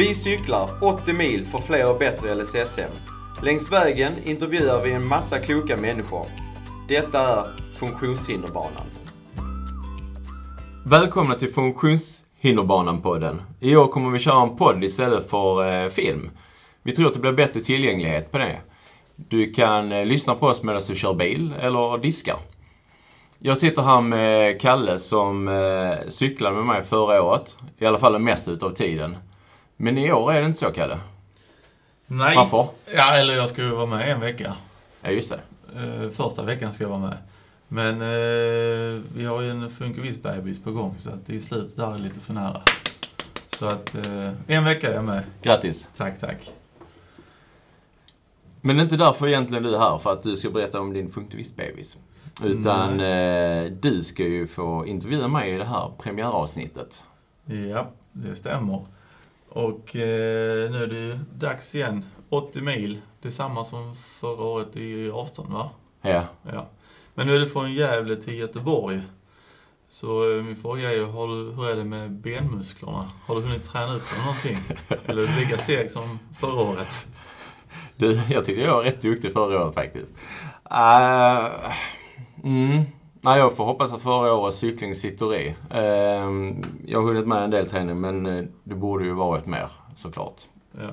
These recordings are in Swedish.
Vi cyklar 80 mil för fler och bättre LSSM. Längs vägen intervjuar vi en massa kloka människor. Detta är Funktionshinderbanan. Välkomna till Funktionshinderbanan-podden. I år kommer vi köra en podd istället för eh, film. Vi tror att det blir bättre tillgänglighet på det. Du kan eh, lyssna på oss medan du kör bil eller diskar. Jag sitter här med Kalle som eh, cyklade med mig förra året. I alla fall det mesta utav tiden. Men i år är det inte så, Kalle. Nej. Varför? Ja, eller jag ska ju vara med en vecka. Ja, just det. Eh, första veckan ska jag vara med. Men eh, vi har ju en Funkeviss-bebis på gång så att i slutet där är lite för nära. Så att eh, en vecka är jag med. Grattis. Tack, tack. Men det är inte därför egentligen du är här, för att du ska berätta om din Funktivist-bebis. Utan eh, du ska ju få intervjua mig i det här premiäravsnittet. Ja, det stämmer. Och eh, nu är det ju dags igen. 80 mil. Det är samma som förra året i avstånd, va? Ja. Ja. Men nu är det från Gävle till Göteborg. Så eh, min fråga är ju, hur är det med benmusklerna? Har du hunnit träna upp dem någonting? Eller lika seg som förra året? Du, jag tyckte jag var rätt duktig förra året faktiskt. Uh, mm. Nej, jag får hoppas att förra årets cykling sitter i. Uh, jag har hunnit med en del träning, men eh, det borde ju varit mer såklart. Ja.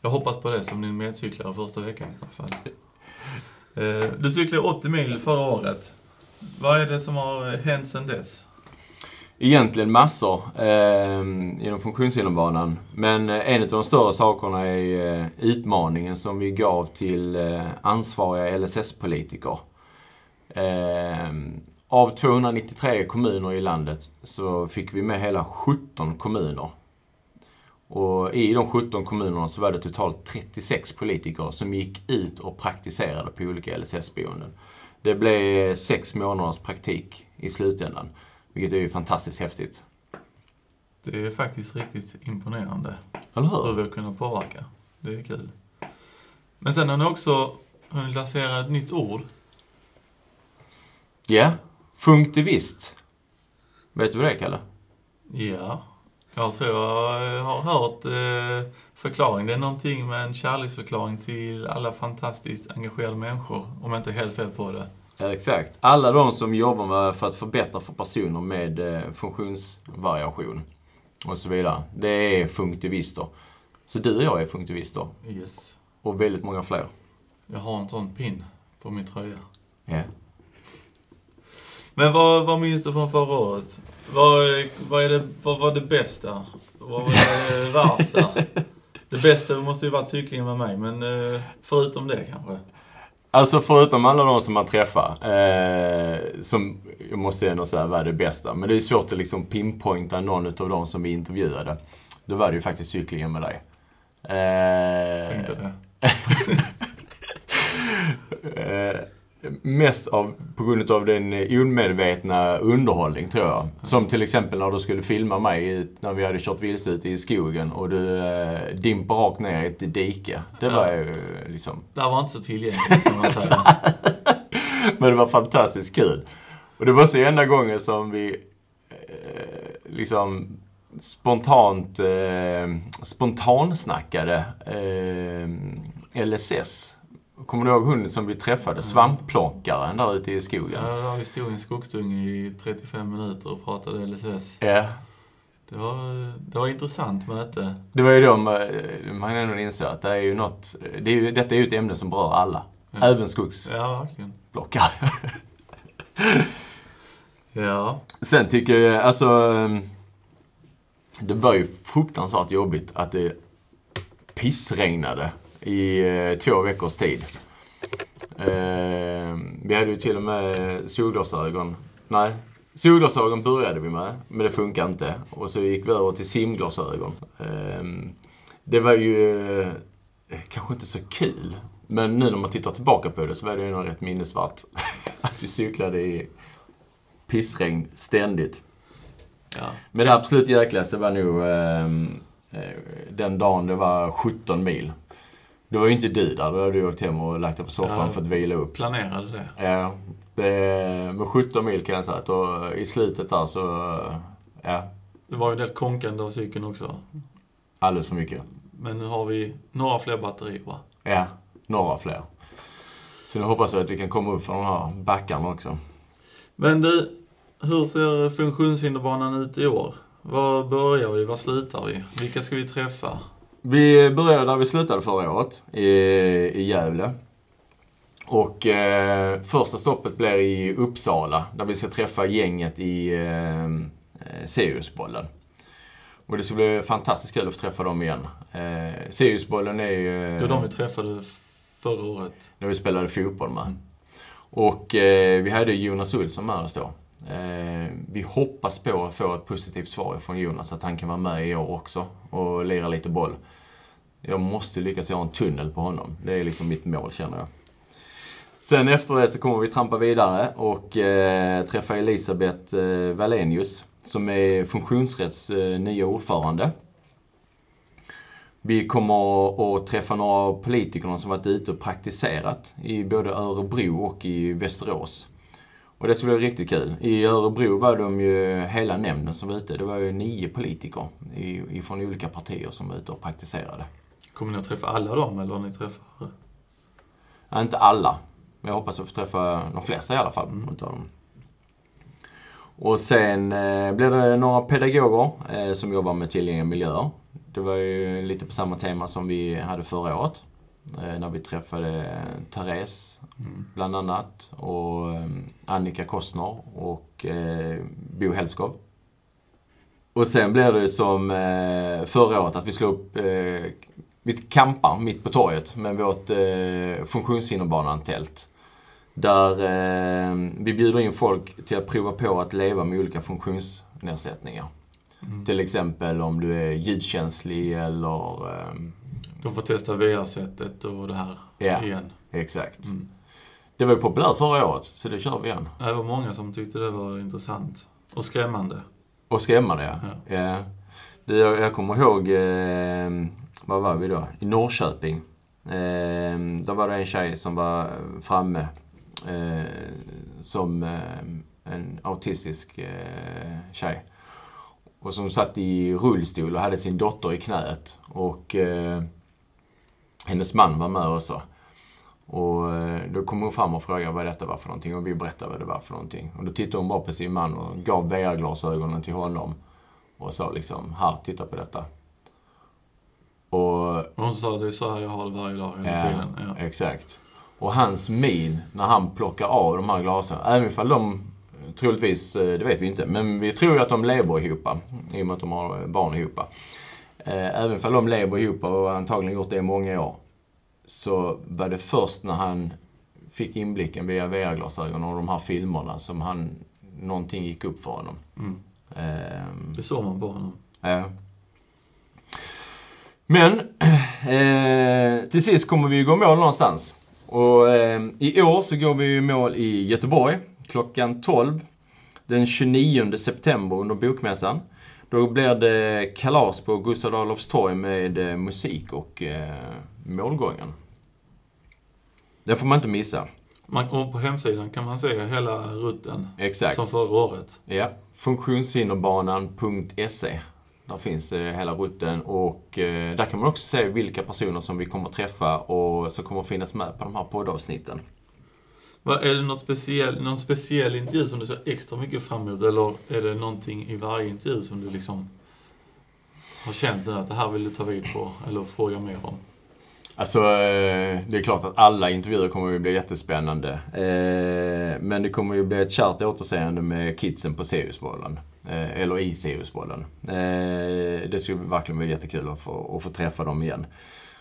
Jag hoppas på det som din medcyklare första veckan i alla fall. Eh, Du cyklade 80 mil förra året. Vad är det som har hänt sedan dess? Egentligen massor eh, inom funktionshinderbanan. Men eh, en av de större sakerna är eh, utmaningen som vi gav till eh, ansvariga LSS-politiker. Eh, av 293 kommuner i landet så fick vi med hela 17 kommuner. Och i de 17 kommunerna så var det totalt 36 politiker som gick ut och praktiserade på olika LSS-boenden. Det blev sex månaders praktik i slutändan. Vilket är ju fantastiskt häftigt. Det är faktiskt riktigt imponerande Eller hur hur? vi har kunnat påverka. Det är kul. Men sen har ni också hunnit lansera ett nytt ord. Ja. Funktivist. Vet du vad det är, Kalle? Ja, jag tror jag har hört eh, förklaring. Det är någonting med en kärleksförklaring till alla fantastiskt engagerade människor, om jag inte är helt fel på det. Ja, exakt. Alla de som jobbar med för att förbättra för personer med eh, funktionsvariation och så vidare. Det är funktivister. Så du och jag är funktivister. Yes. Och väldigt många fler. Jag har en sån pin på min tröja. Ja. Men vad, vad minns du från förra året? Vad, vad, är det, vad var det bästa? Vad var det värsta? Det bästa måste ju varit cyklingen med mig, men eh, förutom det kanske? Alltså förutom alla de som man träffar, eh, som jag måste ändå säga var det bästa. Men det är svårt att liksom pinpointa någon av dem som vi intervjuade. Då var det ju faktiskt cyklingen med dig. Eh, Tänkte det. eh, mest av, på grund av den eh, omedvetna underhållning tror jag. Som till exempel när du skulle filma mig när vi hade kört vilse ute i skogen och du eh, dimper rakt ner i ett dike. Det var ju eh, liksom Det var inte så tillgängligt kan man säga. Men det var fantastiskt kul. Och det var så enda gången som vi eh, liksom spontant eh, spontansnackade eh, LSS. Kommer du ihåg hon som vi träffade? Svampplockaren där ute i skogen. Ja, vi stod i en skogsdunge i 35 minuter och pratade LSS. Ja. Det var, det var intressant möte. Det var ju då man, man ändå inser att det är ju något, det är ju, detta är ju ett ämne som berör alla. Ja. Även skogsplockare. Ja. Ja. Sen tycker jag, alltså... ehm, Det var ju fruktansvärt jobbigt att det pissregnade i eh, två veckors tid. Eh, vi hade ju till och med solglasögon. Nej, solglasögon började vi med, men det funkar inte. Och så gick vi över till simglasögon. Eh, det var ju eh, kanske inte så kul. Men nu när man tittar tillbaka på det så var det ju nog rätt minnesvärt. att vi cyklade i pissregn ständigt. ja. Men det absolut jäkligaste var nog ehm, eh, den dagen det var 17 mil. Det var ju inte du där, då hade du åkt hem och lagt dig på soffan för att vila upp. Planerade det. Ja, det, med 17 mil kan jag säga att i slutet där så, ja, Det var ju del konkande av cykeln också. Alldeles för mycket. Men nu har vi några fler batterier va? Ja, några fler. Så nu hoppas jag att vi kan komma upp för de här backarna också. Men du, hur ser funktionshinderbanan ut i år? Var börjar vi? Var slutar vi? Vilka ska vi träffa? Vi började där vi slutade förra året, i, i Gävle. Och eh, första stoppet blir i Uppsala, där vi ska träffa gänget i eh, Siriusbollen. Och det ska bli fantastiskt kul att få träffa dem igen. Eh, Siriusbollen är ju... Det var de vi träffade förra året. När vi spelade fotboll med. Och eh, vi hade Jonas Olsson med oss då. Eh, vi hoppas på att få ett positivt svar från Jonas, att han kan vara med i år också och lira lite boll. Jag måste lyckas göra en tunnel på honom. Det är liksom mitt mål, känner jag. Sen efter det så kommer vi trampa vidare och eh, träffa Elisabeth eh, Valenius som är Funktionsrätts eh, nya ordförande. Vi kommer att träffa några av politikerna som varit ute och praktiserat i både Örebro och i Västerås. Och det ska bli riktigt kul. I Örebro var de ju hela nämnden som var ute. Det var ju nio politiker från olika partier som var ute och praktiserade. Kommer ni att träffa alla dem eller ni träffat? Ja, inte alla. Men jag hoppas att få träffa de flesta i alla fall. Mm. Utav dem. Och sen eh, blir det några pedagoger eh, som jobbar med tillgängliga miljöer. Det var ju lite på samma tema som vi hade förra året. Eh, när vi träffade Therese mm. bland annat och eh, Annika Kostner och eh, Bo Hellskov. Och sen blir det som eh, förra året att vi slår upp eh, vi campar mitt på torget med vårt eh, funktionshinderbanan-tält. Där eh, vi bjuder in folk till att prova på att leva med olika funktionsnedsättningar. Mm. Till exempel om du är ljudkänslig eller... Eh, De får testa VR-sättet och det här ja, igen. exakt. Mm. Det var ju populärt förra året, så det kör vi igen. Det var många som tyckte det var intressant. Och skrämmande. Och skrämmande, ja. ja. ja. Det, jag kommer ihåg, eh, vad var vi då? I Norrköping. Eh, då var det en tjej som var framme eh, som eh, en autistisk eh, tjej. Och som satt i rullstol och hade sin dotter i knät. Och eh, hennes man var med också. Och eh, då kom hon fram och frågade vad detta var för någonting och vi berättade vad det var för någonting. Och då tittade hon bara på sin man och gav VR-glasögonen till honom. Och sa liksom, här, titta på detta. Och hon sa, det är så här jag har det varje dag hela ja, tiden. Ja, exakt. Och hans min när han plockar av de här glasögonen, även ifall de troligtvis, eh, det vet vi inte, men vi tror ju att de lever ihop i och med att de har barn ihop. Eh, även ifall de lever ihop och antagligen gjort det i många år, så var det först när han fick inblicken via VR-glasögon och de här filmerna som han, någonting gick upp för honom. Mm. Um, det såg man på honom. Ja. Men eh, till sist kommer vi gå mål någonstans. Och eh, i år så går vi i mål i Göteborg klockan 12 den 29 september under Bokmässan. Då blir det kalas på Gustav Adolfs torg med eh, musik och eh, målgången. Det får man inte missa. Man, och på hemsidan kan man se hela rutten. Exakt. Som förra året. Ja. Funktionshinderbanan.se där finns eh, hela rutten och eh, där kan man också se vilka personer som vi kommer att träffa och som kommer finnas med på de här poddavsnitten. Är det någon speciell, någon speciell intervju som du ser extra mycket fram emot eller är det någonting i varje intervju som du liksom har känt nu att det här vill du ta vid på eller fråga mer om? Alltså, eh, det är klart att alla intervjuer kommer att bli jättespännande. Eh, men det kommer ju bli ett kärt återseende med kidsen på Siriusbollen. Eh, eller i Siriusbollen. Det skulle verkligen bli jättekul att få, att få träffa dem igen.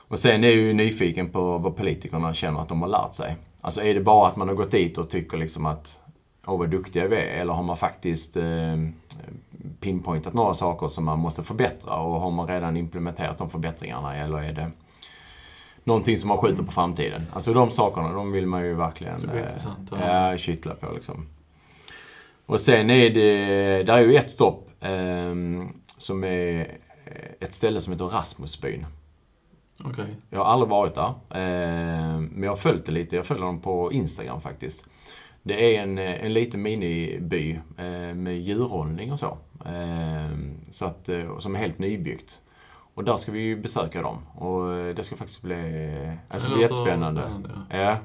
Och sen är jag ju nyfiken på vad politikerna känner att de har lärt sig. Alltså är det bara att man har gått dit och tycker liksom att åh vad duktiga vi är. Eller har man faktiskt eh, pinpointat några saker som man måste förbättra och har man redan implementerat de förbättringarna eller är det någonting som man skjuter på framtiden. Alltså de sakerna, de vill man ju verkligen eh, ja. kittla på liksom. Och sen är det, där är ju ett stopp eh, som är ett ställe som heter Rasmusbyn. Okay. Jag har aldrig varit där. Eh, men jag har följt det lite. Jag följer dem på Instagram faktiskt. Det är en, en liten miniby eh, med djurhållning och så. Eh, så att, som är helt nybyggt. Och där ska vi ju besöka dem. Och eh, det ska faktiskt bli, alltså, bli jättespännande. spännande, Ja.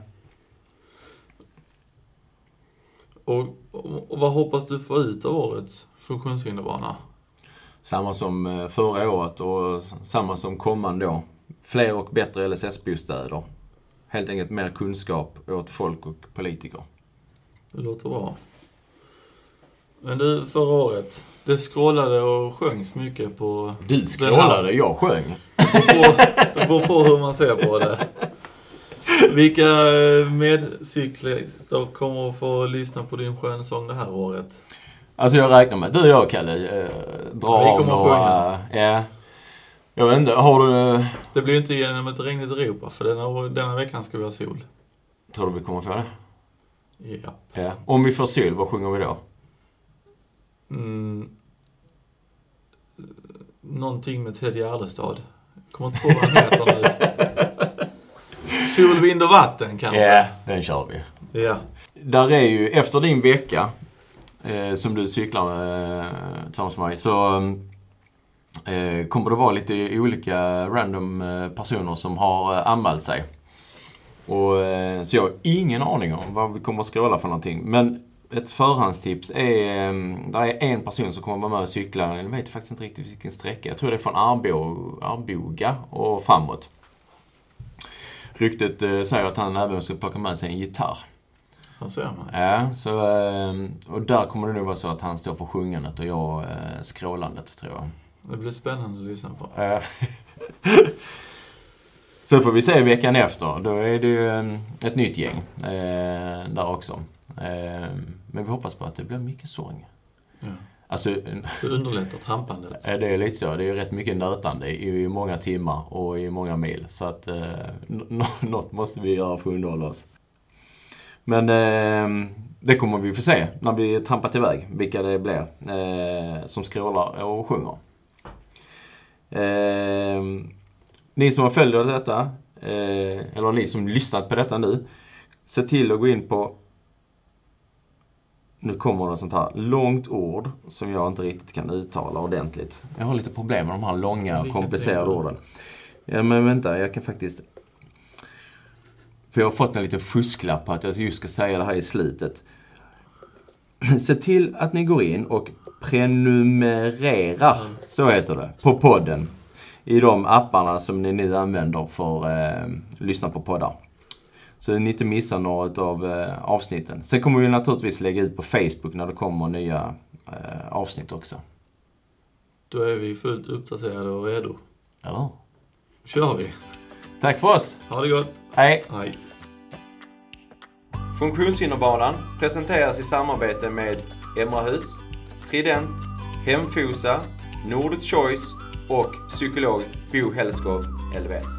Och, och, och vad hoppas du få ut av årets funktionshinderbana? Samma som eh, förra året och samma som kommande år. Fler och bättre LSS-bostäder. Helt enkelt mer kunskap åt folk och politiker. Det låter bra. Men du, förra året. Det skrålade och sjöngs mycket på... Du skrålade, jag sjöng. Det beror på, hur man ser på det. Vilka eh, medcyklister kommer att få lyssna på din skönsång det här året? Alltså jag räknar med du och jag, Kalle, eh, drar Vi av kommer några... Ja. Jag vet inte, har du... Det blir ju inte genom ett regnigt Europa, för denna, denna veckan ska vi ha sol. Tror du vi kommer få det? Ja. Ja. Om vi får sol, vad sjunger vi då? Mm. Någonting med Ted Gärdestad. Kommer inte på vad den heter nu. Sol, vind och vatten kanske? Ja, den kör vi. Ja. Där är ju, efter din vecka eh, som du cyklar eh, tillsammans med mig, så eh, kommer det vara lite olika random eh, personer som har eh, anmält sig. Och, eh, så jag har ingen aning om vad vi kommer att skråla för någonting. Men ett förhandstips är, eh, där är en person som kommer vara med och cykla, jag vet faktiskt inte riktigt vilken sträcka. Jag tror det är från Arbo, Arboga och framåt. Ryktet eh, säger att han även ska plocka med sig en gitarr. Här ser man. Ja, så, eh, och där kommer det nog vara så att han står för sjungandet och jag eh, skrålandet, tror jag. Det blir spännande att lyssna på. Eh, Sen får vi se veckan efter. Då är det ju eh, ett nytt gäng eh, där också. Eh, men vi hoppas på att det blir mycket sång. Ja. Alltså, Det underlättar trampandet. eh, det är lite så. Det är ju rätt mycket nötande i, många timmar och i många mil. Så att eh, något måste vi göra för att underhålla oss. Men eh, det kommer vi få se när vi trampat iväg, vilka det blir eh, som skrålar och sjunger. Eh, ni som har följt detta, eh, eller ni som lyssnat på detta nu, se till att gå in på nu kommer det sånt här långt ord som jag inte riktigt kan uttala ordentligt. Jag har lite problem med de här långa och komplicerade orden. Ja men vänta, jag kan faktiskt... För jag har fått en liten fusklapp på att jag just ska säga det här i slutet. Se till att ni går in och prenumererar, så heter det, på podden. I de apparna som ni nu använder för att eh, lyssna på poddar. Så ni inte missar något av eh, avsnitten. Sen kommer vi naturligtvis lägga ut på Facebook när det kommer nya eh, avsnitt också. Då är vi fullt uppdaterade och redo. Hur? kör vi. Tack för oss! Ha det gott. Hej! Hej. Funktionshinderbanan presenteras i samarbete med Emrahus, Trident, Hemfosa, Nordic Choice och psykolog Bo Hellskov, LVM.